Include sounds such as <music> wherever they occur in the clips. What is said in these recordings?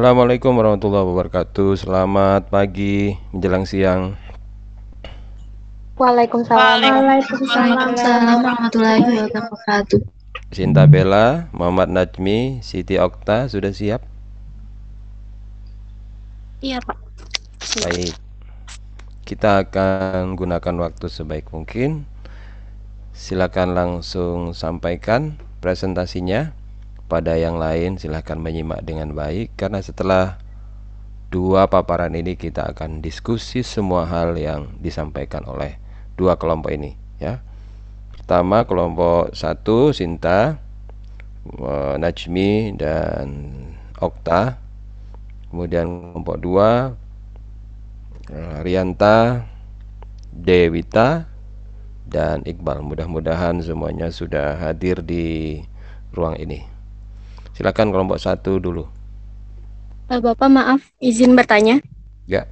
Assalamualaikum warahmatullahi wabarakatuh. Selamat pagi menjelang siang. Waalaikumsalam. Waalaikumsalam warahmatullahi wabarakatuh. Sinta Bella, Muhammad Najmi, Siti Okta sudah siap? Iya, Pak. Baik. Kita akan gunakan waktu sebaik mungkin. Silakan langsung sampaikan presentasinya. Pada yang lain silakan menyimak dengan baik karena setelah dua paparan ini kita akan diskusi semua hal yang disampaikan oleh dua kelompok ini ya. Pertama kelompok satu Sinta, eh, Najmi dan Okta. Kemudian kelompok dua eh, Rianta, Dewita dan Iqbal. Mudah-mudahan semuanya sudah hadir di ruang ini. Silakan kelompok satu dulu. Eh, Bapak maaf, izin bertanya. Ya.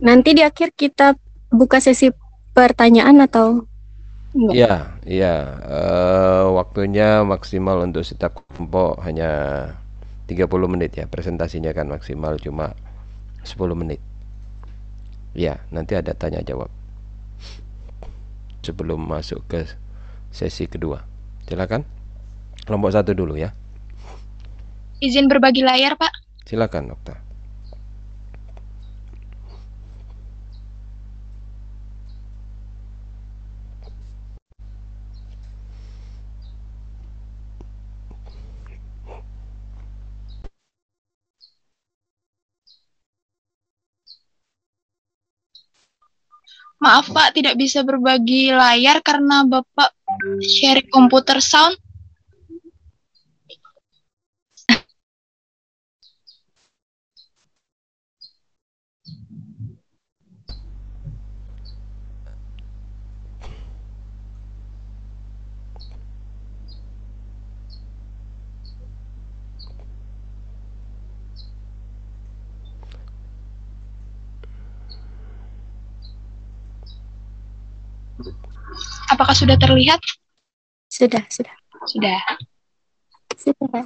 Nanti di akhir kita buka sesi pertanyaan atau enggak? Iya, iya. Eh, waktunya maksimal untuk setiap kelompok hanya 30 menit ya. Presentasinya kan maksimal cuma 10 menit. Ya, nanti ada tanya jawab. Sebelum masuk ke sesi kedua. Silakan. Kelompok satu dulu ya. Izin berbagi layar, Pak. Silakan, Dokter. Maaf, Pak, tidak bisa berbagi layar karena Bapak share komputer sound. Apakah sudah terlihat? Sudah, sudah. Sudah. Sudah.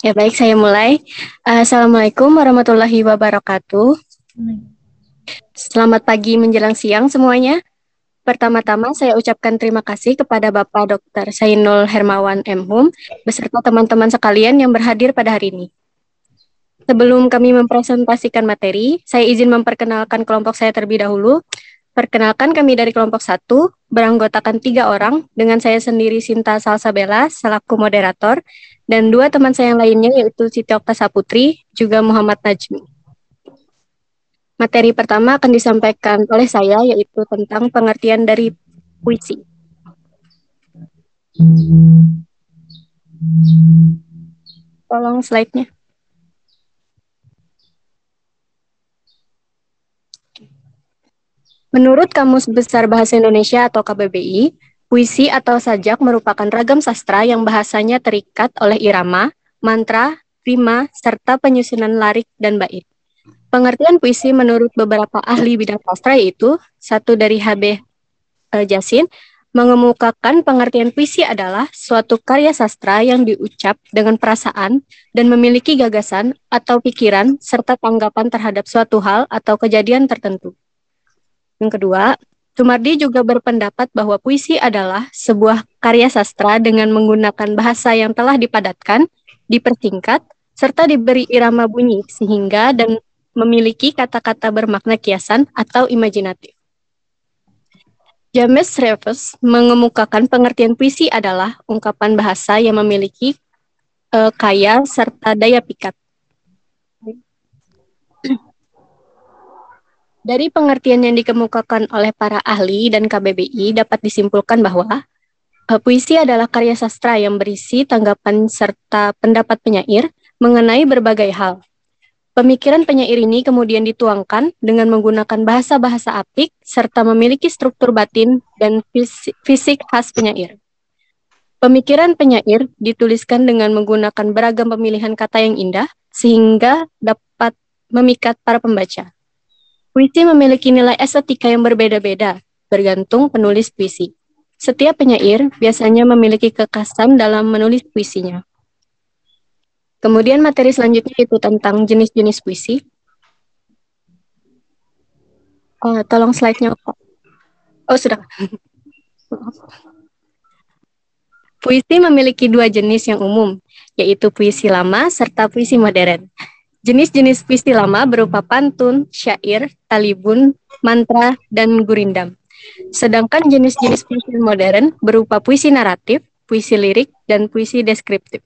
Ya baik, saya mulai. Assalamualaikum warahmatullahi wabarakatuh. Selamat pagi menjelang siang semuanya. Pertama-tama saya ucapkan terima kasih kepada Bapak Dr. Sainul Hermawan MHum beserta teman-teman sekalian yang berhadir pada hari ini. Sebelum kami mempresentasikan materi, saya izin memperkenalkan kelompok saya terlebih dahulu. Perkenalkan kami dari kelompok satu, beranggotakan tiga orang, dengan saya sendiri Sinta Salsabella, selaku moderator, dan dua teman saya yang lainnya yaitu Siti Okta Saputri, juga Muhammad Najmi. Materi pertama akan disampaikan oleh saya, yaitu tentang pengertian dari puisi. Tolong slide-nya. Menurut Kamus Besar Bahasa Indonesia atau KBBI, puisi atau sajak merupakan ragam sastra yang bahasanya terikat oleh irama, mantra, rima, serta penyusunan larik dan bait. Pengertian puisi menurut beberapa ahli bidang sastra yaitu satu dari HB eh, Jasin mengemukakan pengertian puisi adalah suatu karya sastra yang diucap dengan perasaan dan memiliki gagasan atau pikiran serta tanggapan terhadap suatu hal atau kejadian tertentu. Yang kedua, Sumardi juga berpendapat bahwa puisi adalah sebuah karya sastra dengan menggunakan bahasa yang telah dipadatkan, dipersingkat, serta diberi irama bunyi sehingga dan memiliki kata-kata bermakna kiasan atau imajinatif. James Reves mengemukakan pengertian puisi adalah ungkapan bahasa yang memiliki uh, kaya serta daya pikat. Dari pengertian yang dikemukakan oleh para ahli dan KBBI dapat disimpulkan bahwa uh, puisi adalah karya sastra yang berisi tanggapan serta pendapat penyair mengenai berbagai hal. Pemikiran penyair ini kemudian dituangkan dengan menggunakan bahasa-bahasa apik serta memiliki struktur batin dan fisik khas penyair. Pemikiran penyair dituliskan dengan menggunakan beragam pemilihan kata yang indah sehingga dapat memikat para pembaca. Puisi memiliki nilai estetika yang berbeda-beda, bergantung penulis puisi. Setiap penyair biasanya memiliki kekasan dalam menulis puisinya. Kemudian materi selanjutnya itu tentang jenis-jenis puisi. Oh, tolong slide-nya. Oh, sudah. Puisi memiliki dua jenis yang umum, yaitu puisi lama serta puisi modern. Jenis-jenis puisi lama berupa pantun, syair, talibun, mantra, dan gurindam. Sedangkan jenis-jenis puisi modern berupa puisi naratif, puisi lirik, dan puisi deskriptif.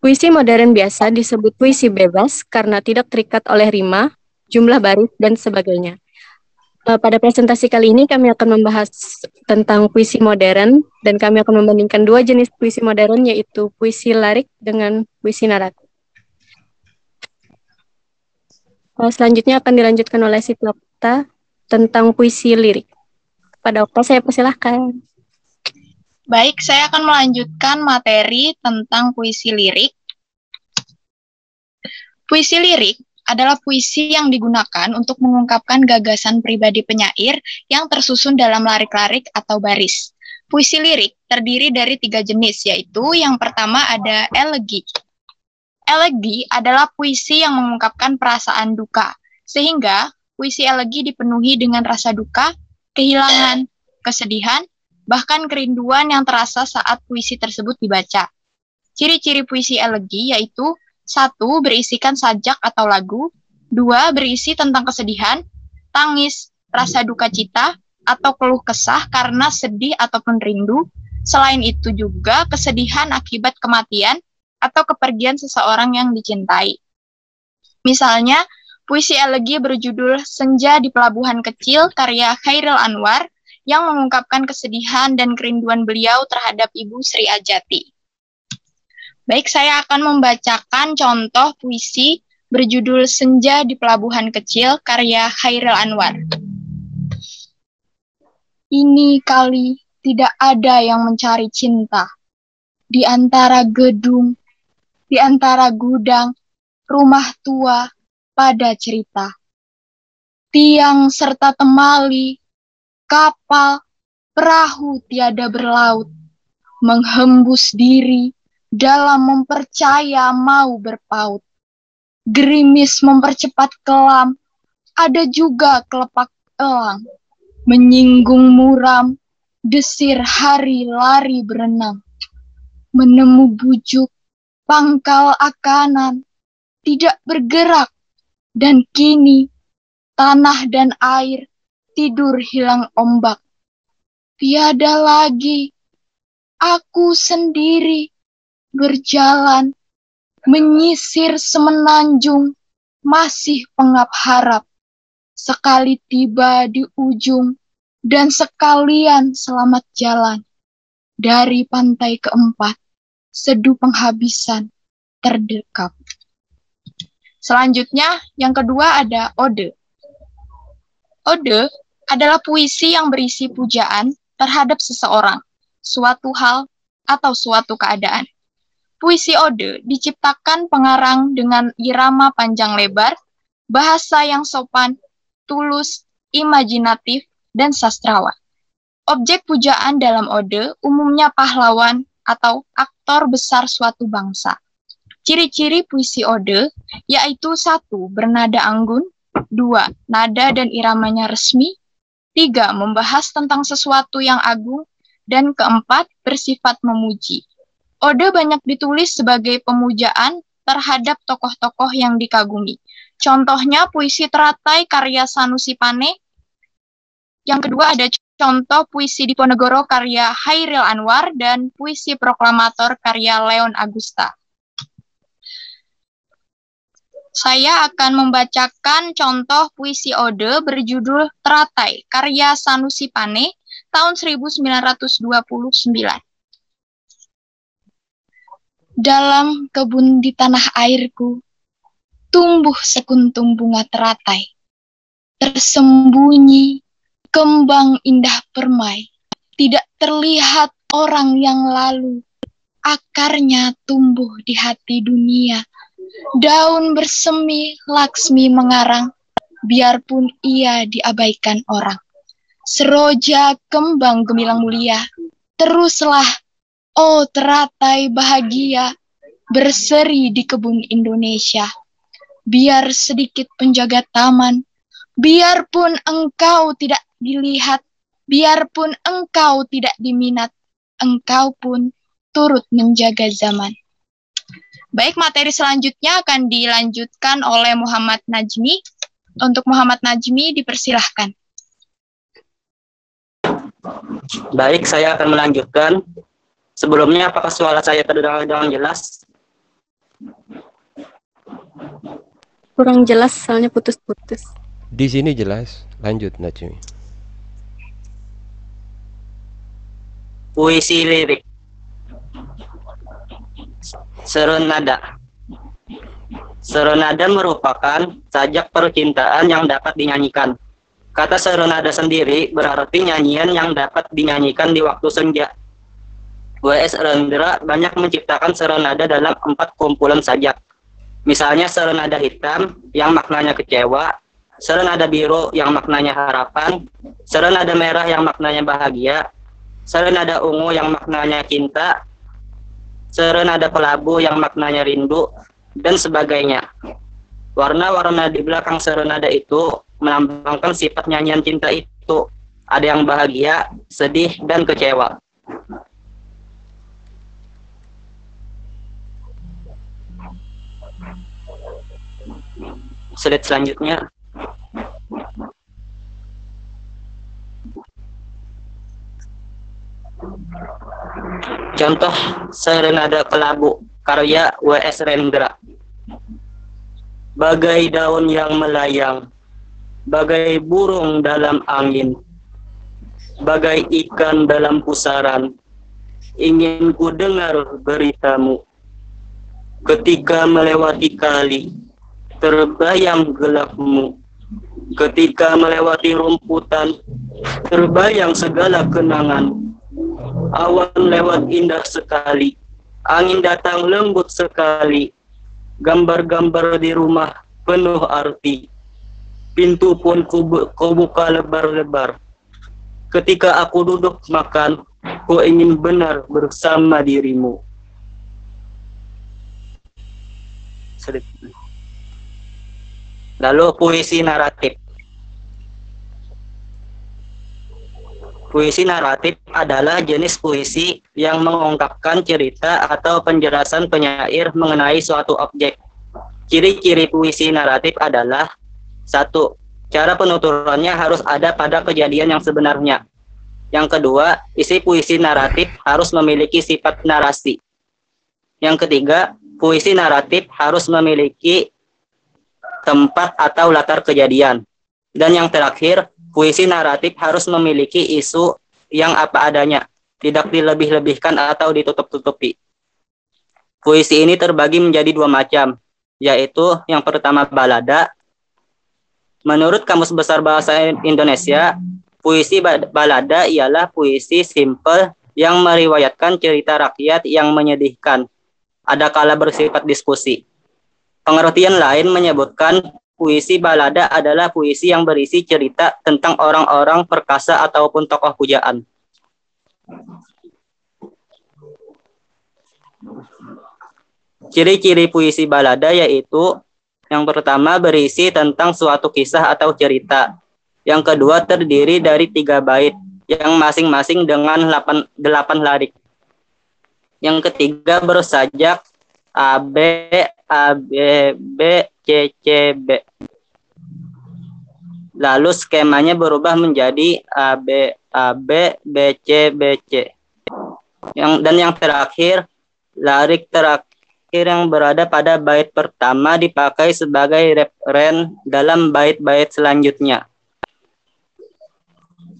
Puisi modern biasa disebut puisi bebas karena tidak terikat oleh rima, jumlah baris, dan sebagainya. Uh, pada presentasi kali ini kami akan membahas tentang puisi modern dan kami akan membandingkan dua jenis puisi modern yaitu puisi lirik dengan puisi naratif. Uh, selanjutnya akan dilanjutkan oleh Siti Okta tentang puisi lirik. Pada Okta saya persilahkan. Baik, saya akan melanjutkan materi tentang puisi lirik. Puisi lirik adalah puisi yang digunakan untuk mengungkapkan gagasan pribadi penyair yang tersusun dalam larik-larik atau baris. Puisi lirik terdiri dari tiga jenis, yaitu yang pertama ada elegi. Elegi adalah puisi yang mengungkapkan perasaan duka, sehingga puisi elegi dipenuhi dengan rasa duka, kehilangan, kesedihan, bahkan kerinduan yang terasa saat puisi tersebut dibaca. Ciri-ciri puisi elegi yaitu satu, berisikan sajak atau lagu. Dua, berisi tentang kesedihan, tangis, rasa duka cita, atau keluh kesah karena sedih ataupun rindu. Selain itu juga kesedihan akibat kematian atau kepergian seseorang yang dicintai. Misalnya, puisi elegi berjudul Senja di Pelabuhan Kecil karya Khairil Anwar yang mengungkapkan kesedihan dan kerinduan beliau terhadap Ibu Sri Ajati. Baik, saya akan membacakan contoh puisi berjudul Senja di Pelabuhan Kecil karya Khairil Anwar. Ini kali tidak ada yang mencari cinta. Di antara gedung, di antara gudang, rumah tua, pada cerita. Tiang serta temali, kapal, perahu tiada berlaut, menghembus diri, dalam mempercaya mau berpaut. Gerimis mempercepat kelam, ada juga kelepak elang. Menyinggung muram, desir hari lari berenang. Menemu bujuk, pangkal akanan, tidak bergerak, dan kini tanah dan air tidur hilang ombak. Tiada lagi, aku sendiri berjalan, menyisir semenanjung, masih pengap harap. Sekali tiba di ujung, dan sekalian selamat jalan. Dari pantai keempat, seduh penghabisan terdekap. Selanjutnya, yang kedua ada ode. Ode adalah puisi yang berisi pujaan terhadap seseorang, suatu hal, atau suatu keadaan. Puisi ode diciptakan pengarang dengan irama panjang lebar, bahasa yang sopan, tulus, imajinatif, dan sastrawan. Objek pujaan dalam ode umumnya pahlawan atau aktor besar suatu bangsa. Ciri-ciri puisi ode yaitu satu bernada anggun, dua nada dan iramanya resmi, tiga membahas tentang sesuatu yang agung, dan keempat bersifat memuji. Ode banyak ditulis sebagai pemujaan terhadap tokoh-tokoh yang dikagumi. Contohnya puisi teratai karya Sanusi Pane. Yang kedua ada contoh puisi Diponegoro karya Hairil Anwar dan puisi proklamator karya Leon Agusta. Saya akan membacakan contoh puisi ode berjudul Teratai karya Sanusi Pane tahun 1929 dalam kebun di tanah airku, tumbuh sekuntum bunga teratai. Tersembunyi kembang indah permai, tidak terlihat orang yang lalu. Akarnya tumbuh di hati dunia. Daun bersemi, Laksmi mengarang, biarpun ia diabaikan orang. Seroja kembang gemilang mulia, teruslah Oh teratai bahagia, berseri di kebun Indonesia. Biar sedikit penjaga taman, biarpun engkau tidak dilihat, biarpun engkau tidak diminat, engkau pun turut menjaga zaman. Baik, materi selanjutnya akan dilanjutkan oleh Muhammad Najmi. Untuk Muhammad Najmi, dipersilahkan. Baik, saya akan melanjutkan. Sebelumnya, apakah suara saya terdengar dengan jelas? Kurang jelas, soalnya putus-putus. Di sini jelas. Lanjut, Najmi. Puisi lirik. Serenada. Serenada merupakan sajak percintaan yang dapat dinyanyikan. Kata serenada sendiri berarti nyanyian yang dapat dinyanyikan di waktu senja. W.S. Rendra banyak menciptakan serenada dalam empat kumpulan sajak. Misalnya serenada hitam yang maknanya kecewa, serenada biru yang maknanya harapan, serenada merah yang maknanya bahagia, serenada ungu yang maknanya cinta, serenada kelabu yang maknanya rindu, dan sebagainya. Warna-warna di belakang serenada itu melambangkan sifat nyanyian cinta itu. Ada yang bahagia, sedih, dan kecewa. Slide selanjutnya. Contoh Serenada Kelabu karya W.S. Rendra. Bagai daun yang melayang, bagai burung dalam angin, bagai ikan dalam pusaran, ingin ku dengar beritamu. Ketika melewati kali, terbayang gelapmu. Ketika melewati rumputan, terbayang segala kenangan Awan lewat indah sekali. Angin datang lembut sekali. Gambar-gambar di rumah penuh arti. Pintu pun kau buka lebar-lebar. Ketika aku duduk makan, ku ingin benar bersama dirimu. Lalu puisi naratif. Puisi naratif adalah jenis puisi yang mengungkapkan cerita atau penjelasan penyair mengenai suatu objek. Ciri-ciri puisi naratif adalah satu, cara penuturannya harus ada pada kejadian yang sebenarnya. Yang kedua, isi puisi naratif harus memiliki sifat narasi. Yang ketiga, puisi naratif harus memiliki tempat atau latar kejadian. Dan yang terakhir, puisi naratif harus memiliki isu yang apa adanya, tidak dilebih-lebihkan atau ditutup-tutupi. Puisi ini terbagi menjadi dua macam, yaitu yang pertama balada. Menurut Kamus Besar Bahasa Indonesia, puisi balada ialah puisi simple yang meriwayatkan cerita rakyat yang menyedihkan, ada kala bersifat diskusi. Pengertian lain menyebutkan Puisi balada adalah puisi yang berisi cerita tentang orang-orang perkasa ataupun tokoh pujaan. Ciri-ciri puisi balada yaitu yang pertama berisi tentang suatu kisah atau cerita. Yang kedua terdiri dari tiga bait yang masing-masing dengan delapan, delapan larik. Yang ketiga bersajak A, B, A, B, B, C, C, B. Lalu skemanya berubah menjadi A, B, A, B, B, C, B, C. Yang, dan yang terakhir, larik terakhir yang berada pada bait pertama dipakai sebagai referen dalam bait-bait selanjutnya.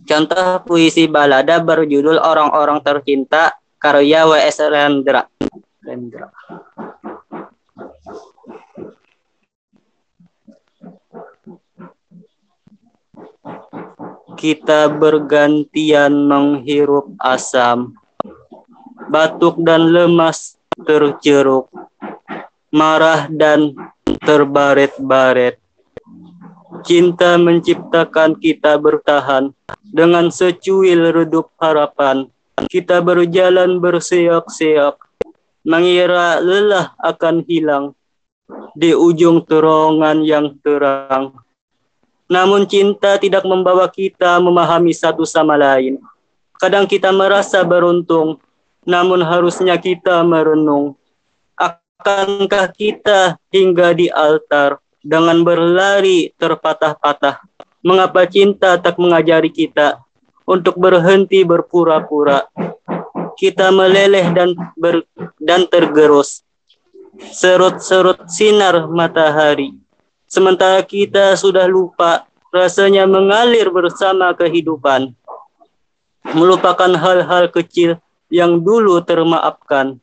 Contoh puisi balada berjudul Orang-orang Tercinta karya W.S. Rendra. Rendra. Kita bergantian menghirup asam. Batuk dan lemas terceruk, marah dan terbaret-baret. Cinta menciptakan kita bertahan dengan secuil redup harapan. Kita berjalan berseok-seok, mengira lelah akan hilang di ujung terowongan yang terang. Namun cinta tidak membawa kita memahami satu sama lain. Kadang kita merasa beruntung, namun harusnya kita merenung. Akankah kita hingga di altar dengan berlari terpatah-patah? Mengapa cinta tak mengajari kita untuk berhenti berpura-pura? Kita meleleh dan ber, dan tergerus. Serut-serut sinar matahari. Sementara kita sudah lupa, rasanya mengalir bersama kehidupan. Melupakan hal-hal kecil yang dulu termaafkan.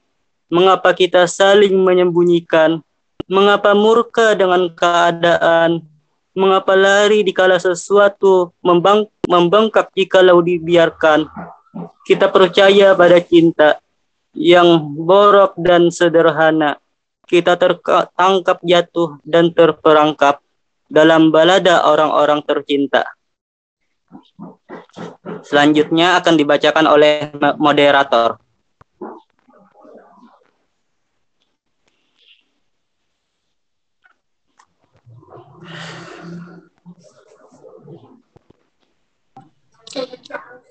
Mengapa kita saling menyembunyikan? Mengapa murka dengan keadaan? Mengapa lari dikala sesuatu membang membengkak jikalau dibiarkan? Kita percaya pada cinta yang borok dan sederhana. Kita tertangkap jatuh dan terperangkap dalam balada orang-orang tercinta. Selanjutnya akan dibacakan oleh moderator.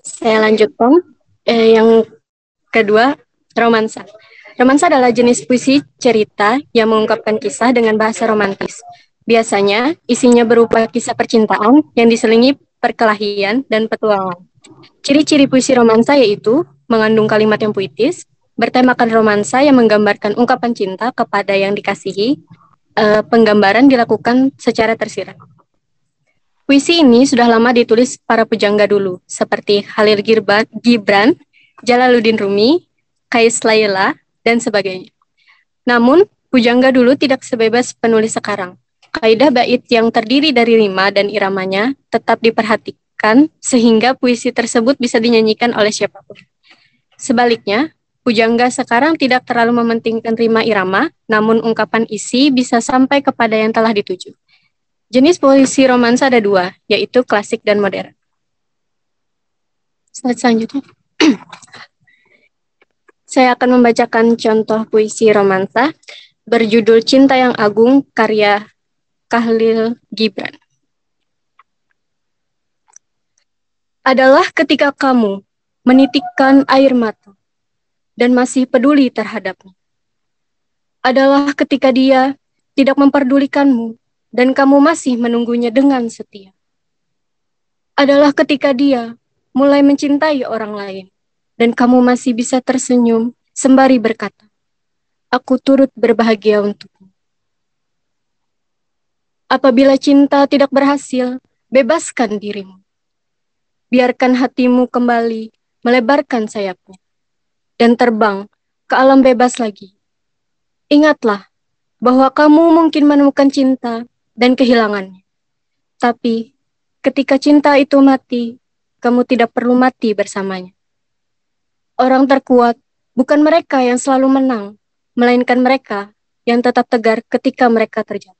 Saya lanjutkan. Eh, yang kedua, romansa. Romansa adalah jenis puisi cerita yang mengungkapkan kisah dengan bahasa romantis. Biasanya, isinya berupa kisah percintaan yang diselingi perkelahian dan petualangan. Ciri-ciri puisi romansa yaitu mengandung kalimat yang puitis, bertemakan romansa yang menggambarkan ungkapan cinta kepada yang dikasihi, uh, penggambaran dilakukan secara tersirat. Puisi ini sudah lama ditulis para pujangga dulu, seperti Halil Gibran, Jalaluddin Rumi, Kais Laila, dan sebagainya. Namun, pujangga dulu tidak sebebas penulis sekarang. Kaidah bait yang terdiri dari rima dan iramanya tetap diperhatikan sehingga puisi tersebut bisa dinyanyikan oleh siapa pun. Sebaliknya, pujangga sekarang tidak terlalu mementingkan rima irama, namun ungkapan isi bisa sampai kepada yang telah dituju. Jenis puisi romansa ada dua, yaitu klasik dan modern. Selanjutnya. <clears throat> Saya akan membacakan contoh puisi romansa berjudul Cinta yang Agung karya Kahlil Gibran. Adalah ketika kamu menitikkan air mata dan masih peduli terhadapnya. Adalah ketika dia tidak memperdulikanmu dan kamu masih menunggunya dengan setia. Adalah ketika dia mulai mencintai orang lain dan kamu masih bisa tersenyum sembari berkata, Aku turut berbahagia untukmu. Apabila cinta tidak berhasil, bebaskan dirimu. Biarkan hatimu kembali melebarkan sayapnya dan terbang ke alam bebas lagi. Ingatlah bahwa kamu mungkin menemukan cinta dan kehilangannya. Tapi ketika cinta itu mati, kamu tidak perlu mati bersamanya. Orang terkuat bukan mereka yang selalu menang, melainkan mereka yang tetap tegar ketika mereka terjatuh.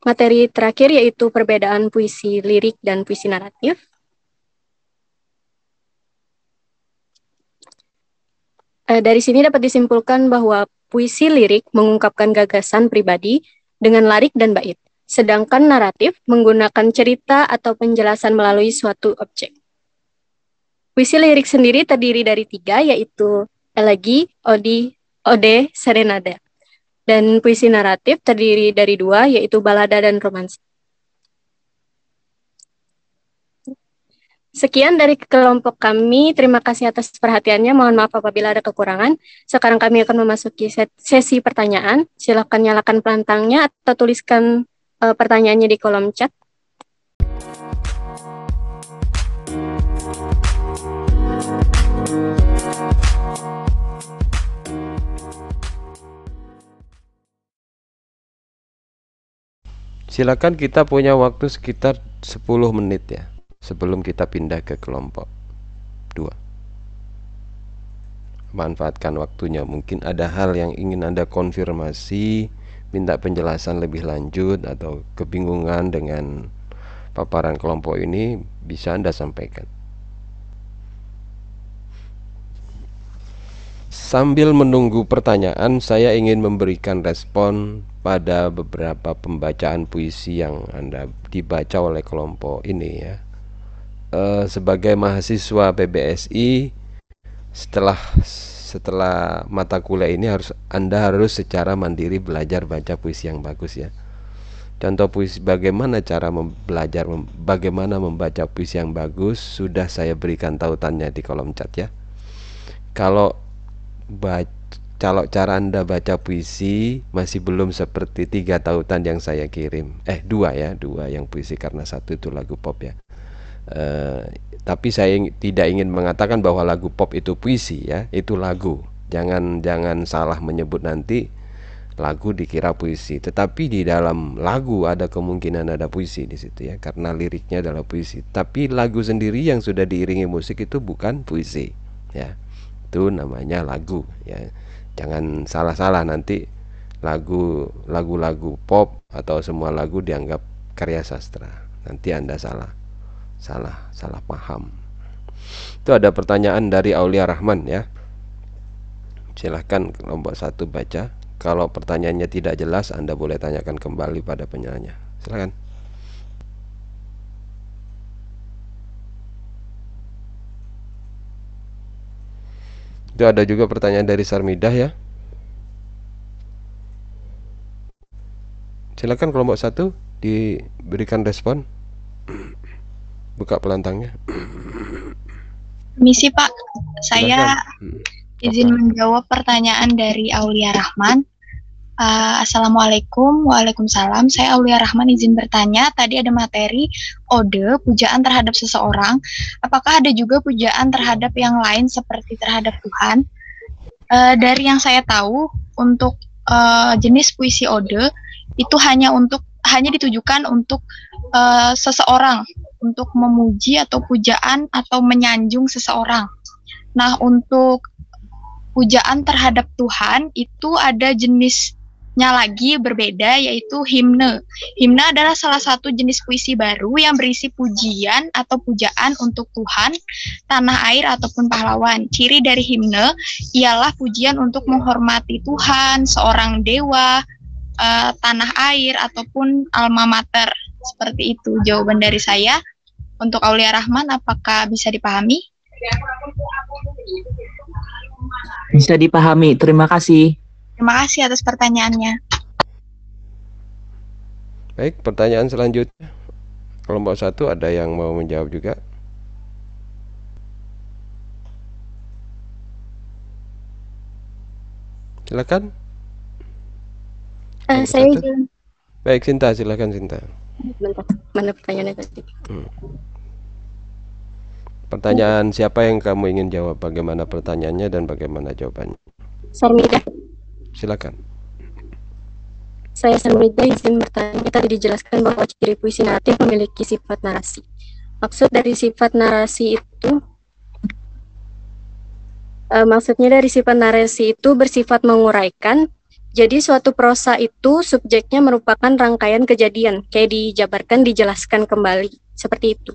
Materi terakhir yaitu perbedaan puisi lirik dan puisi naratif. Eh, dari sini dapat disimpulkan bahwa puisi lirik mengungkapkan gagasan pribadi dengan larik dan bait, sedangkan naratif menggunakan cerita atau penjelasan melalui suatu objek. Puisi lirik sendiri terdiri dari tiga, yaitu elegi, odi, ode, serenada. Dan puisi naratif terdiri dari dua, yaitu balada dan romansa. Sekian dari kelompok kami. Terima kasih atas perhatiannya. Mohon maaf apabila ada kekurangan. Sekarang kami akan memasuki sesi pertanyaan. Silakan nyalakan pelantangnya atau tuliskan uh, pertanyaannya di kolom chat. Silakan kita punya waktu sekitar 10 menit ya sebelum kita pindah ke kelompok 2 manfaatkan waktunya. Mungkin ada hal yang ingin Anda konfirmasi minta penjelasan lebih lanjut atau kebingungan dengan paparan kelompok ini bisa Anda sampaikan. Sambil menunggu pertanyaan, saya ingin memberikan respon pada beberapa pembacaan puisi yang Anda dibaca oleh kelompok ini ya. E, sebagai mahasiswa PBSI setelah setelah mata kuliah ini harus Anda harus secara mandiri belajar baca puisi yang bagus ya. Contoh puisi bagaimana cara mem belajar mem bagaimana membaca puisi yang bagus sudah saya berikan tautannya di kolom chat ya. Kalau kalau cara anda baca puisi masih belum seperti tiga tautan yang saya kirim eh dua ya dua yang puisi karena satu itu lagu pop ya uh, tapi saya tidak ingin mengatakan bahwa lagu pop itu puisi ya. Itu lagu. Jangan jangan salah menyebut nanti lagu dikira puisi. Tetapi di dalam lagu ada kemungkinan ada puisi di situ ya. Karena liriknya adalah puisi. Tapi lagu sendiri yang sudah diiringi musik itu bukan puisi ya. Itu namanya lagu ya. Jangan salah-salah nanti lagu lagu-lagu pop atau semua lagu dianggap karya sastra. Nanti anda salah salah salah paham. Itu ada pertanyaan dari Aulia Rahman ya. Silahkan kelompok satu baca. Kalau pertanyaannya tidak jelas anda boleh tanyakan kembali pada penyanyi silahkan Itu ada juga pertanyaan dari Sarmidah ya. Silakan kelompok satu diberikan respon. Buka pelantangnya. Misi Pak, saya hmm. izin menjawab pertanyaan dari Aulia Rahman. Uh, Assalamualaikum, Waalaikumsalam. Saya Aulia Rahman izin bertanya. Tadi ada materi ode pujaan terhadap seseorang. Apakah ada juga pujaan terhadap yang lain seperti terhadap Tuhan? Uh, dari yang saya tahu, untuk uh, jenis puisi ode itu hanya untuk hanya ditujukan untuk uh, seseorang, untuk memuji atau pujaan atau menyanjung seseorang. Nah, untuk pujaan terhadap Tuhan itu ada jenis nya lagi berbeda yaitu himne. Himne adalah salah satu jenis puisi baru yang berisi pujian atau pujaan untuk Tuhan, tanah air ataupun pahlawan. Ciri dari himne ialah pujian untuk menghormati Tuhan, seorang dewa, uh, tanah air ataupun alma mater. Seperti itu jawaban dari saya. Untuk Aulia Rahman apakah bisa dipahami? Bisa dipahami. Terima kasih. Terima kasih atas pertanyaannya. Baik, pertanyaan selanjutnya. Kelompok satu ada yang mau menjawab juga? Silakan. Uh, saya izin. Baik, Sinta, silakan Sinta. Mana pertanyaannya tadi? Hmm. Pertanyaan siapa yang kamu ingin jawab? Bagaimana pertanyaannya dan bagaimana jawabannya? Sarmida. Silakan. Saya Sarmida izin bertanya, tadi dijelaskan bahwa ciri puisi naratif memiliki sifat narasi. Maksud dari sifat narasi itu uh, maksudnya dari sifat narasi itu bersifat menguraikan. Jadi suatu prosa itu subjeknya merupakan rangkaian kejadian, kayak dijabarkan, dijelaskan kembali, seperti itu.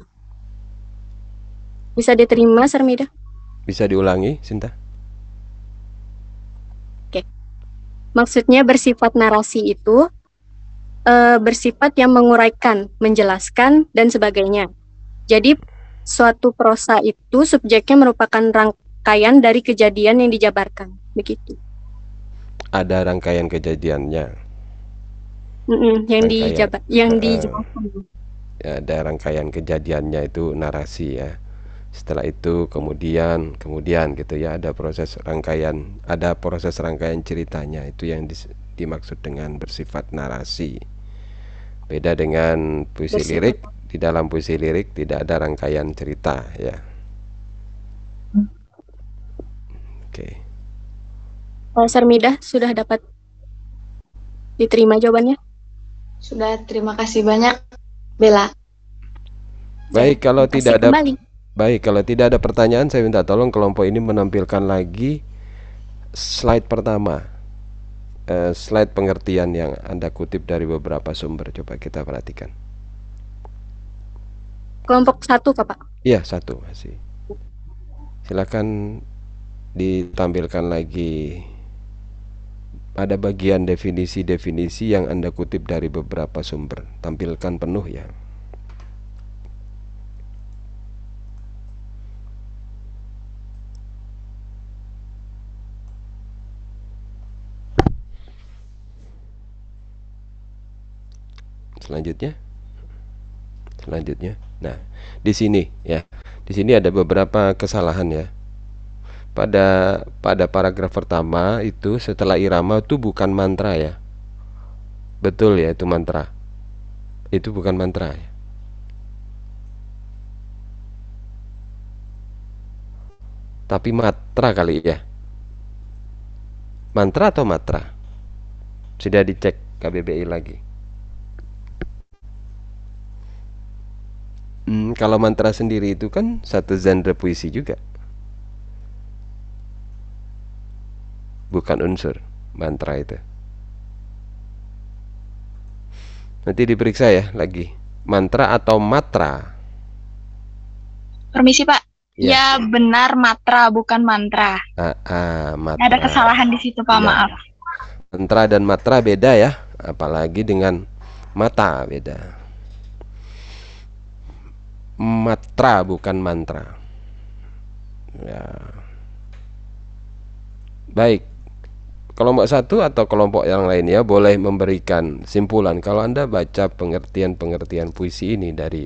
Bisa diterima, Sarmida? Bisa diulangi, Sinta? Maksudnya bersifat narasi itu e, bersifat yang menguraikan, menjelaskan, dan sebagainya. Jadi suatu prosa itu subjeknya merupakan rangkaian dari kejadian yang dijabarkan, begitu. Ada rangkaian kejadiannya. Mm -mm, yang dijabar, yang uh, dijabarkan. Ya, ada rangkaian kejadiannya itu narasi ya setelah itu kemudian kemudian gitu ya ada proses rangkaian ada proses rangkaian ceritanya itu yang dimaksud dengan bersifat narasi beda dengan puisi bersifat. lirik di dalam puisi lirik tidak ada rangkaian cerita ya hmm. oke okay. Pak Sarmida sudah dapat diterima jawabannya sudah terima kasih banyak Bella baik kalau tidak ada kembali Baik, kalau tidak ada pertanyaan saya minta tolong kelompok ini menampilkan lagi slide pertama. Uh, slide pengertian yang Anda kutip dari beberapa sumber. Coba kita perhatikan. Kelompok satu, Pak. Iya, satu masih. Silakan ditampilkan lagi ada bagian definisi-definisi yang Anda kutip dari beberapa sumber. Tampilkan penuh ya. Selanjutnya. Selanjutnya. Nah, di sini ya. Di sini ada beberapa kesalahan ya pada pada paragraf pertama itu setelah irama itu bukan mantra ya. Betul ya itu mantra. Itu bukan mantra ya. Tapi matra kali ya. Mantra atau matra? Sudah dicek KBBI lagi. Hmm, kalau mantra sendiri itu kan satu genre puisi juga bukan unsur mantra itu. Nanti diperiksa ya lagi. Mantra atau matra? Permisi Pak. Ya, ya benar matra bukan mantra. Ah, ah, matra. Ada kesalahan di situ Pak, ya. maaf. Mantra dan matra beda ya, apalagi dengan mata beda. Matra bukan mantra. Ya. Baik kelompok satu atau kelompok yang lainnya boleh memberikan simpulan kalau Anda baca pengertian-pengertian puisi ini dari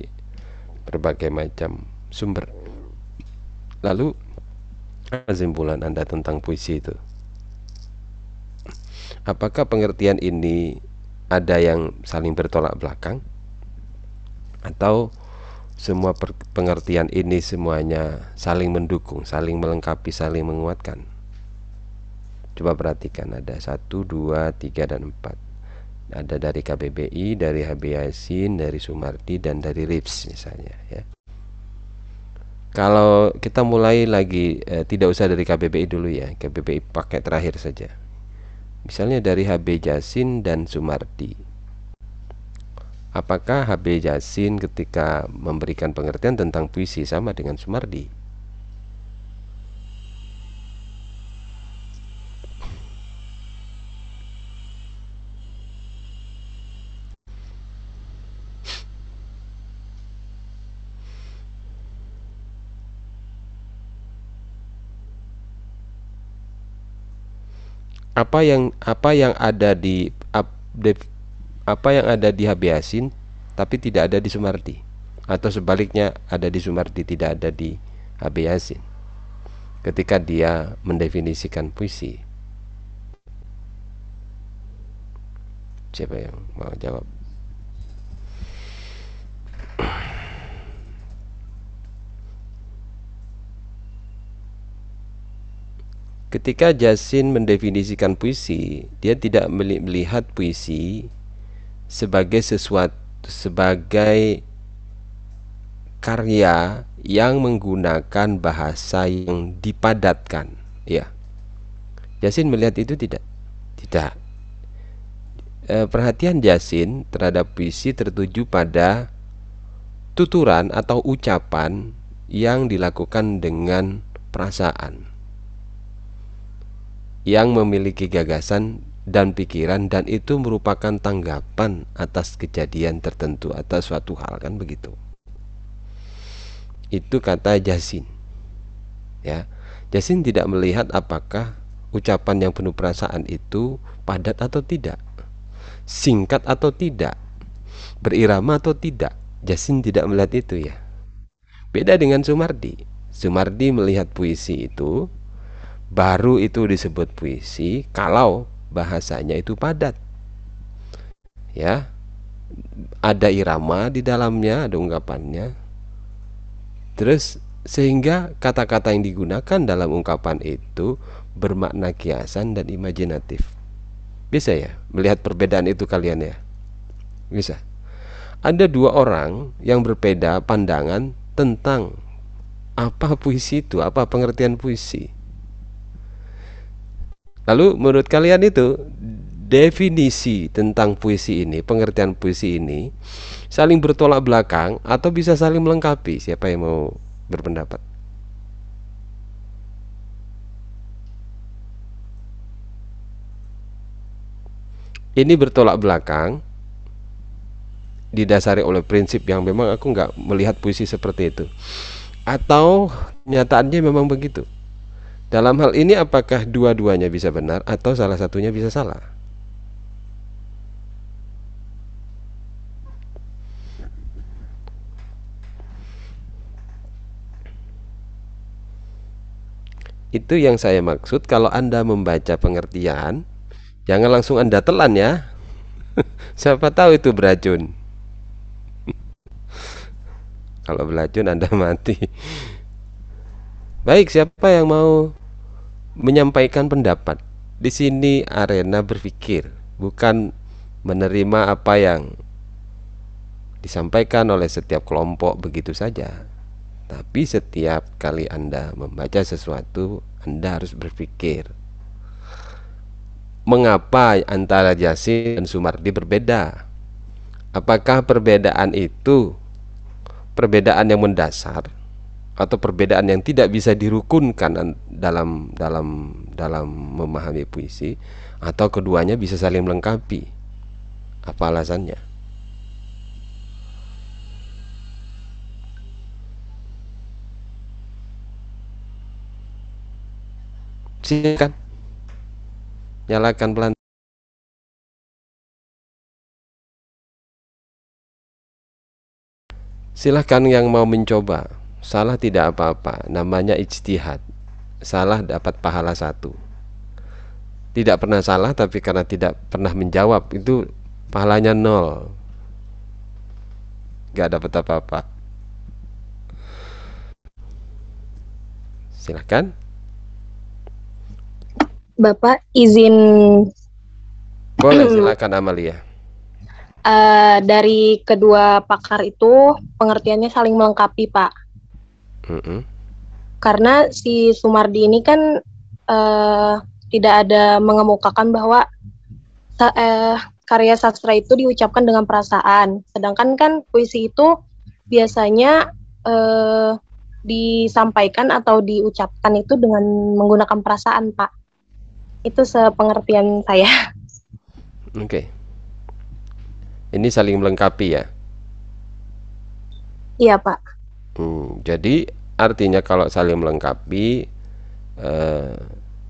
berbagai macam sumber. Lalu apa simpulan Anda tentang puisi itu? Apakah pengertian ini ada yang saling bertolak belakang? Atau semua pengertian ini semuanya saling mendukung, saling melengkapi, saling menguatkan? Coba perhatikan ada 1, 2, 3, dan 4 Ada dari KBBI, dari HB Yasin, dari Sumardi, dan dari RIPS misalnya ya. Kalau kita mulai lagi eh, tidak usah dari KBBI dulu ya KBBI pakai terakhir saja. Misalnya dari HB Yasin dan Sumardi. Apakah HB Yasin ketika memberikan pengertian tentang puisi sama dengan Sumardi? Apa yang apa yang ada di apa yang ada di Habiasin tapi tidak ada di Sumardi. Atau sebaliknya ada di Sumardi tidak ada di Habiasin ketika dia mendefinisikan puisi. Siapa yang mau jawab Ketika Jasin mendefinisikan puisi, dia tidak melihat puisi sebagai sesuatu sebagai karya yang menggunakan bahasa yang dipadatkan, ya. Jasin melihat itu tidak. Tidak. E, perhatian Jasin terhadap puisi tertuju pada tuturan atau ucapan yang dilakukan dengan perasaan yang memiliki gagasan dan pikiran dan itu merupakan tanggapan atas kejadian tertentu atas suatu hal kan begitu? Itu kata Jasin ya. Jasin tidak melihat apakah ucapan yang penuh perasaan itu padat atau tidak singkat atau tidak berirama atau tidak. Jasin tidak melihat itu ya. Beda dengan Sumardi. Sumardi melihat puisi itu baru itu disebut puisi kalau bahasanya itu padat. Ya ada irama di dalamnya ada ungkapannya. Terus sehingga kata-kata yang digunakan dalam ungkapan itu bermakna kiasan dan imajinatif. Bisa ya? Melihat perbedaan itu kalian ya? Bisa. Ada dua orang yang berbeda pandangan tentang apa puisi itu apa pengertian puisi Lalu menurut kalian itu definisi tentang puisi ini, pengertian puisi ini saling bertolak belakang atau bisa saling melengkapi? Siapa yang mau berpendapat? Ini bertolak belakang didasari oleh prinsip yang memang aku nggak melihat puisi seperti itu atau nyataannya memang begitu dalam hal ini apakah dua-duanya bisa benar atau salah satunya bisa salah? Itu yang saya maksud. Kalau anda membaca pengertian jangan langsung anda telan ya. <laughs> Siapa tahu itu beracun. <laughs> Kalau beracun anda <laughs> mati baik siapa yang mau menyampaikan pendapat di sini arena berpikir bukan menerima apa yang disampaikan oleh setiap kelompok begitu saja tapi setiap kali Anda membaca sesuatu, Anda harus berpikir. Mengapa antara Jasin dan Sumardi berbeda? Apakah perbedaan itu perbedaan yang mendasar atau perbedaan yang tidak bisa dirukunkan dalam dalam dalam memahami puisi atau keduanya bisa saling melengkapi? Apa alasannya? silakan nyalakan pelan silahkan yang mau mencoba salah tidak apa-apa namanya ijtihad. Salah dapat pahala satu. Tidak pernah salah tapi karena tidak pernah menjawab itu pahalanya nol. Gak dapat apa-apa. Silahkan Bapak izin Boleh <clears throat> silakan Amalia. Uh, dari kedua pakar itu pengertiannya saling melengkapi, Pak. Mm -hmm. Karena si Sumardi ini kan uh, tidak ada mengemukakan bahwa uh, karya sastra itu diucapkan dengan perasaan, sedangkan kan puisi itu biasanya uh, disampaikan atau diucapkan itu dengan menggunakan perasaan, Pak. Itu sepengertian saya. <laughs> Oke. Okay. Ini saling melengkapi ya? Iya, Pak. Hmm, jadi artinya kalau saling melengkapi eh,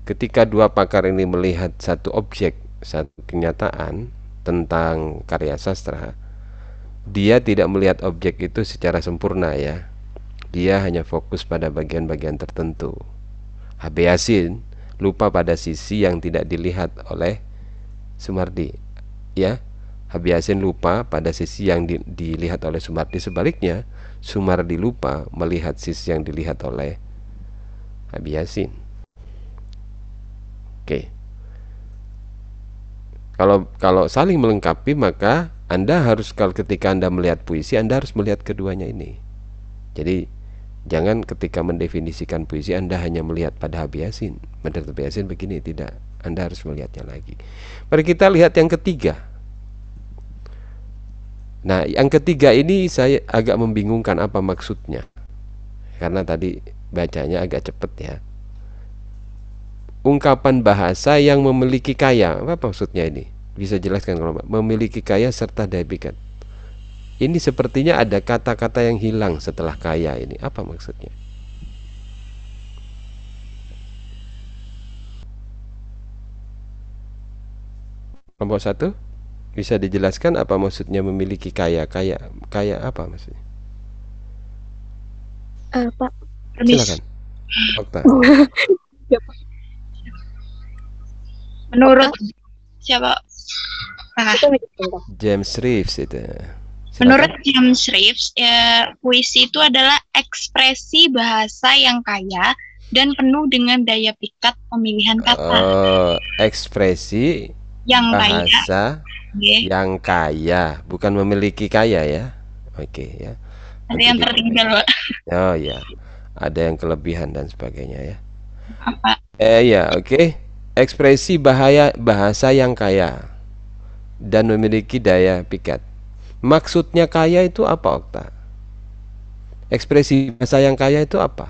ketika dua pakar ini melihat satu objek, satu kenyataan tentang karya sastra, dia tidak melihat objek itu secara sempurna ya. Dia hanya fokus pada bagian-bagian tertentu. HB Yasin lupa pada sisi yang tidak dilihat oleh Sumardi ya Habiasin lupa pada sisi yang di, dilihat oleh Sumardi sebaliknya Sumardi lupa melihat sisi yang dilihat oleh Habiasin oke. Kalau kalau saling melengkapi maka anda harus kalau ketika anda melihat puisi anda harus melihat keduanya ini. Jadi Jangan ketika mendefinisikan puisi Anda hanya melihat pada Habiasin Menurut Habiasin begini, tidak Anda harus melihatnya lagi. Mari kita lihat yang ketiga Nah yang ketiga ini saya agak membingungkan apa maksudnya Karena tadi bacanya agak cepat ya Ungkapan bahasa yang memiliki kaya Apa maksudnya ini? Bisa jelaskan kalau memiliki kaya serta daya pikat ini sepertinya ada kata-kata yang hilang setelah kaya ini. Apa maksudnya? Kelompok satu bisa dijelaskan apa maksudnya memiliki kaya kaya kaya apa maksudnya? Uh, Pak, silakan. Okta. <laughs> Menurut siapa? Ah. James Reeves itu. Menurut James Reeves, ya, puisi itu adalah ekspresi bahasa yang kaya dan penuh dengan daya pikat pemilihan kata. Oh, ekspresi yang bahasa kaya. Yang kaya, bukan memiliki kaya ya. Oke ya. Ada yang tertinggal, Pak. Oh ya. Ada yang kelebihan dan sebagainya ya. Apa? Eh ya, oke. Okay. Ekspresi bahaya bahasa yang kaya dan memiliki daya pikat. Maksudnya kaya itu apa Okta? Ekspresi bahasa yang kaya itu apa?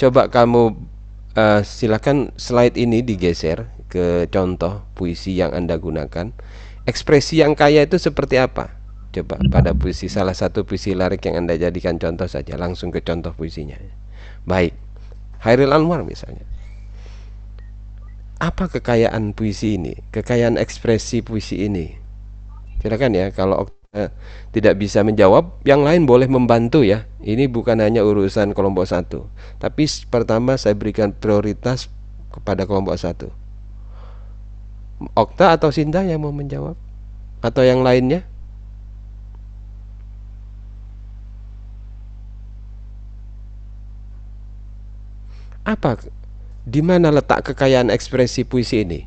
Coba kamu uh, silakan slide ini digeser ke contoh puisi yang Anda gunakan. Ekspresi yang kaya itu seperti apa? Coba pada puisi salah satu puisi larik yang Anda jadikan contoh saja, langsung ke contoh puisinya. Baik. Hairil Anwar misalnya. Apa kekayaan puisi ini? Kekayaan ekspresi puisi ini? Silakan ya kalau tidak bisa menjawab, yang lain boleh membantu ya. Ini bukan hanya urusan kelompok satu, tapi pertama saya berikan prioritas kepada kelompok satu. Okta atau Sinta yang mau menjawab? Atau yang lainnya? Apa di mana letak kekayaan ekspresi puisi ini?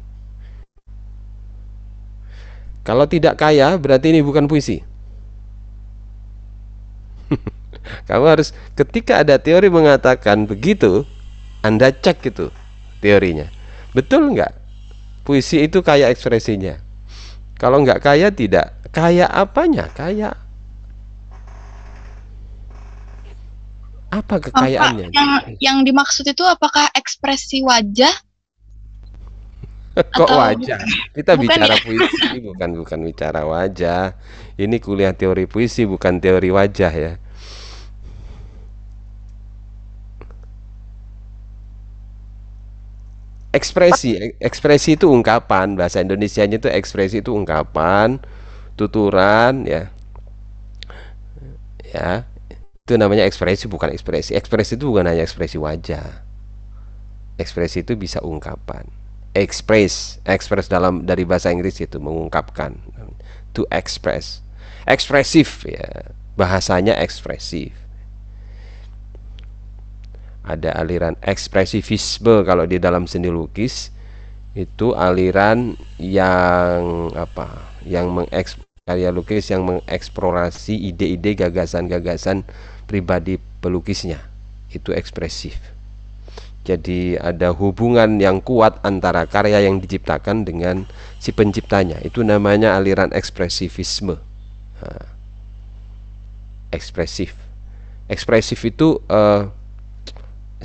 Kalau tidak kaya, berarti ini bukan puisi. <laughs> Kamu harus ketika ada teori mengatakan begitu, Anda cek itu teorinya. Betul nggak? Puisi itu kaya ekspresinya. Kalau nggak kaya tidak. Kaya apanya? Kaya apa kekayaannya? Yang yang dimaksud itu apakah ekspresi wajah? <laughs> Kok Atau- wajah? Kita Bukan bicara ya? puisi, bukan bukan bicara wajah. Ini kuliah teori puisi, bukan teori wajah ya. Ekspresi, ek- ekspresi itu ungkapan. Bahasa Indonesianya itu ekspresi itu ungkapan, tuturan, ya. Ya, itu namanya ekspresi bukan ekspresi. Ekspresi itu bukan hanya ekspresi wajah. Ekspresi itu bisa ungkapan. Express, express dalam dari bahasa Inggris itu mengungkapkan. To express. Ekspresif ya. Bahasanya ekspresif. Ada aliran ekspresivisme kalau di dalam seni lukis itu aliran yang apa? Yang mengeks karya lukis yang mengeksplorasi ide-ide gagasan-gagasan pribadi pelukisnya. Itu ekspresif. Jadi ada hubungan yang kuat antara karya yang diciptakan dengan si penciptanya. Itu namanya aliran ekspresivisme. Ekspresif. Ekspresif itu eh,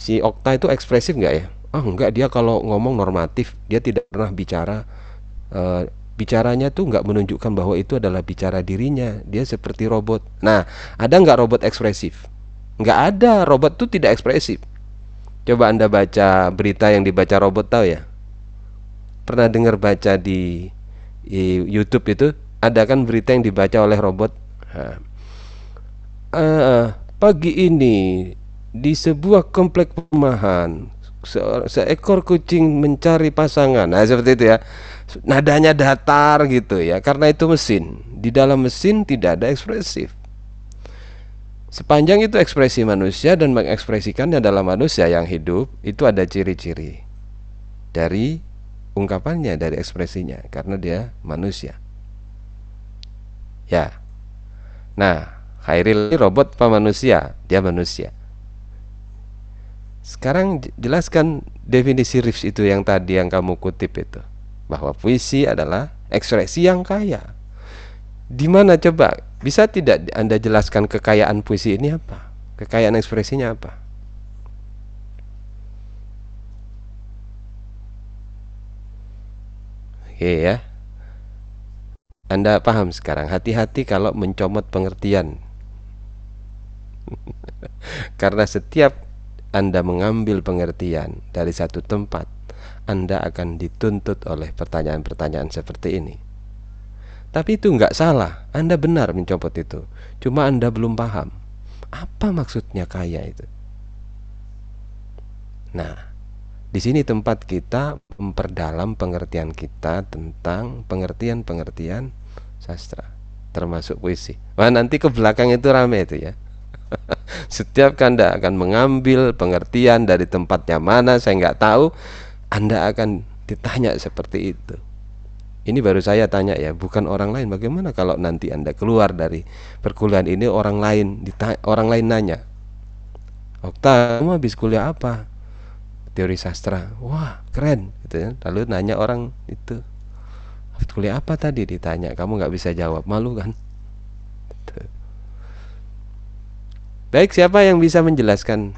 si Okta itu ekspresif nggak ya? Ah nggak dia kalau ngomong normatif dia tidak pernah bicara eh, bicaranya tuh nggak menunjukkan bahwa itu adalah bicara dirinya dia seperti robot. Nah ada nggak robot ekspresif? Nggak ada robot tuh tidak ekspresif. Coba anda baca berita yang dibaca robot tahu ya? Pernah dengar baca di, di YouTube itu ada kan berita yang dibaca oleh robot? Nah, eh, pagi ini di sebuah komplek perumahan se- seekor kucing mencari pasangan. Nah, seperti itu ya. Nadanya datar gitu ya, karena itu mesin. Di dalam mesin tidak ada ekspresif. Sepanjang itu ekspresi manusia dan mengekspresikannya dalam manusia yang hidup, itu ada ciri-ciri dari ungkapannya, dari ekspresinya, karena dia manusia. Ya. Nah, Khairil robot apa manusia? Dia manusia. Sekarang jelaskan definisi Riffs itu yang tadi yang kamu kutip itu. Bahwa puisi adalah ekspresi yang kaya. Di mana coba? Bisa tidak Anda jelaskan kekayaan puisi ini apa? Kekayaan ekspresinya apa? Oke ya. Anda paham sekarang. Hati-hati kalau mencomot pengertian. <laughs> Karena setiap Anda mengambil pengertian dari satu tempat, Anda akan dituntut oleh pertanyaan-pertanyaan seperti ini. Tapi itu nggak salah, Anda benar mencopot itu. Cuma Anda belum paham apa maksudnya kaya itu. Nah, di sini tempat kita memperdalam pengertian kita tentang pengertian-pengertian sastra, termasuk puisi. Wah, nanti ke belakang itu rame itu ya. <laughs> Setiap Anda akan mengambil pengertian dari tempatnya mana, saya nggak tahu, Anda akan ditanya seperti itu. Ini baru saya tanya ya, bukan orang lain. Bagaimana kalau nanti Anda keluar dari perkuliahan ini orang lain dita- orang lain nanya, Okta, kamu habis kuliah apa? Teori sastra. Wah, keren gitu ya. Lalu nanya orang itu, habis kuliah apa tadi? Ditanya, kamu nggak bisa jawab, malu kan? Gitu. Baik, siapa yang bisa menjelaskan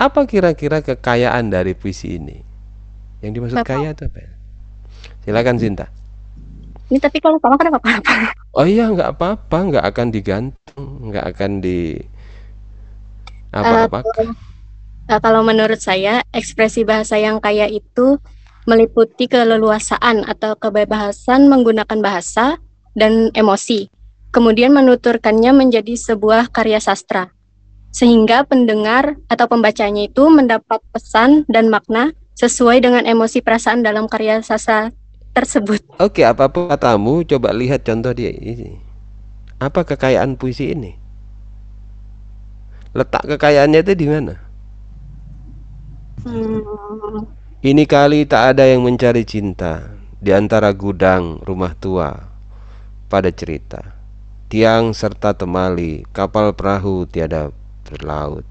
apa kira-kira kekayaan dari puisi ini? Yang dimaksud Bapak. kaya itu apa? ya? Silakan Sinta. Ini tapi kalau sama kenapa apa-apa? Oh iya, nggak apa-apa, nggak akan digantung, nggak akan di apa-apa. Uh, kalau menurut saya, ekspresi bahasa yang kaya itu meliputi keleluasaan atau kebebasan menggunakan bahasa dan emosi, kemudian menuturkannya menjadi sebuah karya sastra sehingga pendengar atau pembacanya itu mendapat pesan dan makna sesuai dengan emosi perasaan dalam karya sastra tersebut. Oke, apa pun katamu, coba lihat contoh dia ini. Apa kekayaan puisi ini? Letak kekayaannya itu di mana? Hmm. Ini kali tak ada yang mencari cinta di antara gudang rumah tua pada cerita. Tiang serta temali, kapal perahu tiada berlaut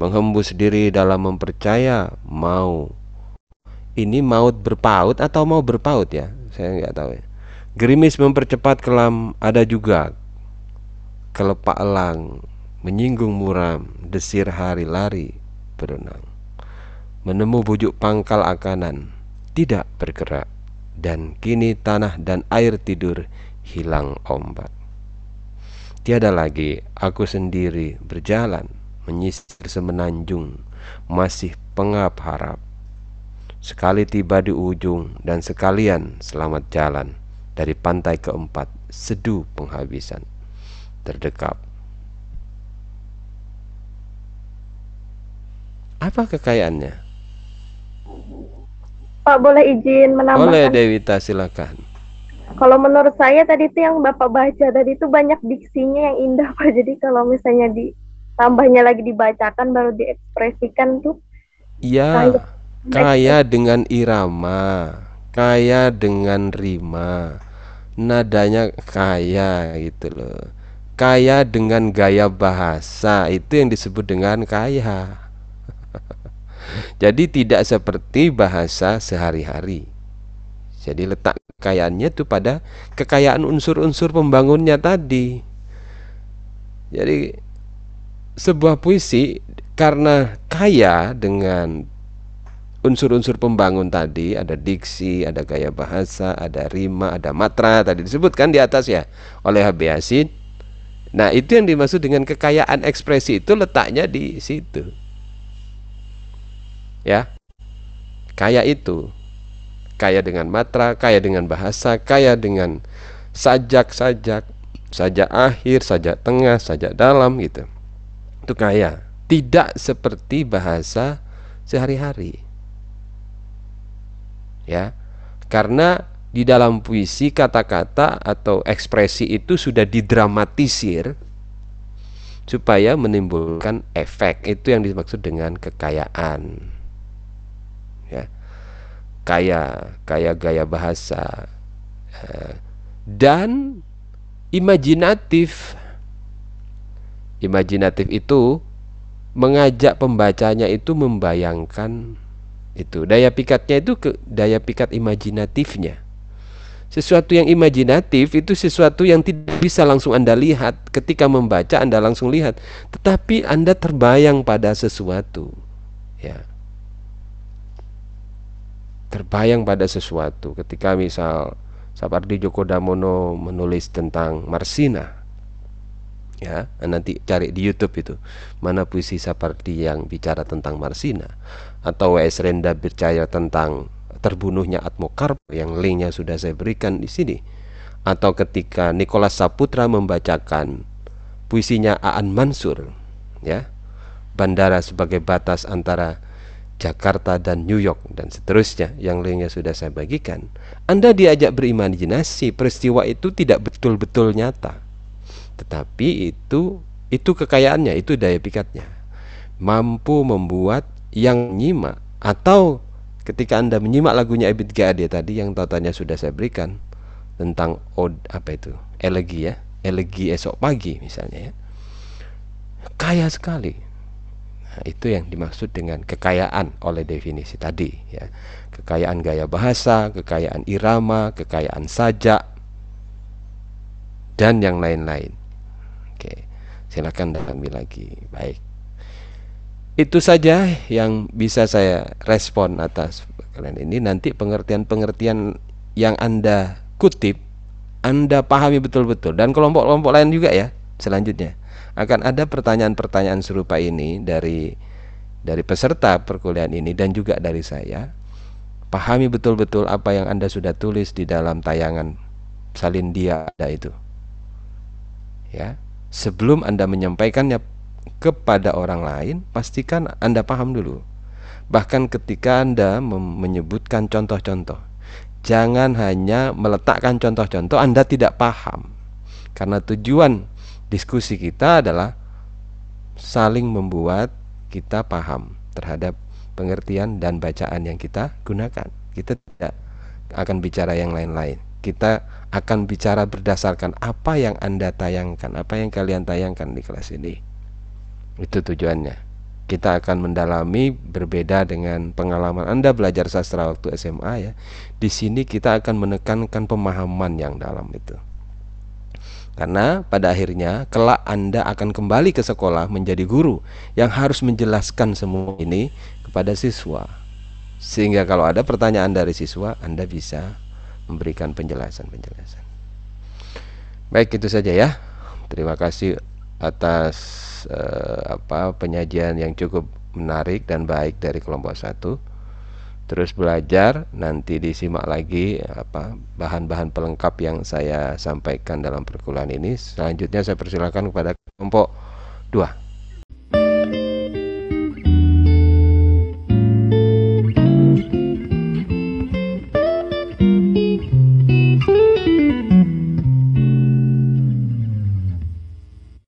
menghembus diri dalam mempercaya mau. Ini maut berpaut atau mau berpaut ya? Saya nggak tahu ya. Gerimis mempercepat kelam ada juga kelepak elang menyinggung muram desir hari lari berenang. Menemu bujuk pangkal akanan tidak bergerak dan kini tanah dan air tidur hilang ombak Tiada lagi aku sendiri berjalan menyisir semenanjung masih pengap harap. Sekali tiba di ujung dan sekalian selamat jalan dari pantai keempat sedu penghabisan terdekap. Apa kekayaannya? Pak boleh izin menambahkan? Boleh Dewita silakan. Kalau menurut saya tadi itu yang Bapak baca tadi itu banyak diksinya yang indah Pak. <laughs> Jadi kalau misalnya ditambahnya lagi dibacakan baru diekspresikan tuh. Iya. Kaya dengan irama, kaya dengan rima. Nadanya kaya gitu loh. Kaya dengan gaya bahasa itu yang disebut dengan kaya. <laughs> Jadi tidak seperti bahasa sehari-hari. Jadi letak kekayaannya itu pada kekayaan unsur-unsur pembangunnya tadi. Jadi sebuah puisi karena kaya dengan unsur-unsur pembangun tadi ada diksi, ada gaya bahasa, ada rima, ada matra tadi disebutkan di atas ya oleh HB Yasin. Nah, itu yang dimaksud dengan kekayaan ekspresi itu letaknya di situ. Ya. Kaya itu kaya dengan matra, kaya dengan bahasa, kaya dengan sajak-sajak, sajak akhir, sajak tengah, sajak dalam gitu. Itu kaya. Tidak seperti bahasa sehari-hari. Ya. Karena di dalam puisi kata-kata atau ekspresi itu sudah didramatisir supaya menimbulkan efek. Itu yang dimaksud dengan kekayaan. Ya kaya kaya gaya bahasa eh, dan imajinatif. Imajinatif itu mengajak pembacanya itu membayangkan itu. Daya pikatnya itu ke daya pikat imajinatifnya. Sesuatu yang imajinatif itu sesuatu yang tidak bisa langsung Anda lihat. Ketika membaca Anda langsung lihat. Tetapi Anda terbayang pada sesuatu ya terbayang pada sesuatu ketika misal Sapardi Djoko Damono menulis tentang Marsina ya nanti cari di YouTube itu mana puisi Sapardi yang bicara tentang Marsina atau W.S. Renda bicara tentang terbunuhnya Atmokar yang linknya sudah saya berikan di sini atau ketika Nicholas Saputra membacakan puisinya Aan Mansur ya bandara sebagai batas antara Jakarta dan New York dan seterusnya. Yang lainnya sudah saya bagikan. Anda diajak berimajinasi peristiwa itu tidak betul-betul nyata. Tetapi itu itu kekayaannya itu daya pikatnya. Mampu membuat yang nyimak atau ketika Anda menyimak lagunya Ebit G.Ade tadi yang tatanya sudah saya berikan tentang od apa itu elegi ya elegi esok pagi misalnya ya. Kaya sekali itu yang dimaksud dengan kekayaan oleh definisi tadi ya. Kekayaan gaya bahasa, kekayaan irama, kekayaan sajak dan yang lain-lain. Oke. Silakan dalami lagi. Baik. Itu saja yang bisa saya respon atas kalian ini nanti pengertian-pengertian yang Anda kutip Anda pahami betul-betul dan kelompok-kelompok lain juga ya selanjutnya akan ada pertanyaan-pertanyaan serupa ini dari dari peserta perkuliahan ini dan juga dari saya. Pahami betul-betul apa yang Anda sudah tulis di dalam tayangan salin dia ada itu. Ya sebelum Anda menyampaikannya kepada orang lain pastikan Anda paham dulu. Bahkan ketika Anda menyebutkan contoh-contoh jangan hanya meletakkan contoh-contoh Anda tidak paham. Karena tujuan diskusi kita adalah saling membuat kita paham terhadap pengertian dan bacaan yang kita gunakan. Kita tidak akan bicara yang lain-lain. Kita akan bicara berdasarkan apa yang Anda tayangkan, apa yang kalian tayangkan di kelas ini. Itu tujuannya. Kita akan mendalami berbeda dengan pengalaman Anda belajar sastra waktu SMA ya. Di sini kita akan menekankan pemahaman yang dalam itu. Karena pada akhirnya kelak Anda akan kembali ke sekolah menjadi guru yang harus menjelaskan semua ini kepada siswa. Sehingga kalau ada pertanyaan dari siswa, Anda bisa memberikan penjelasan-penjelasan. Baik itu saja ya. Terima kasih atas uh, apa penyajian yang cukup menarik dan baik dari kelompok satu terus belajar nanti disimak lagi apa bahan-bahan pelengkap yang saya sampaikan dalam perkuliahan ini. Selanjutnya saya persilakan kepada kelompok dua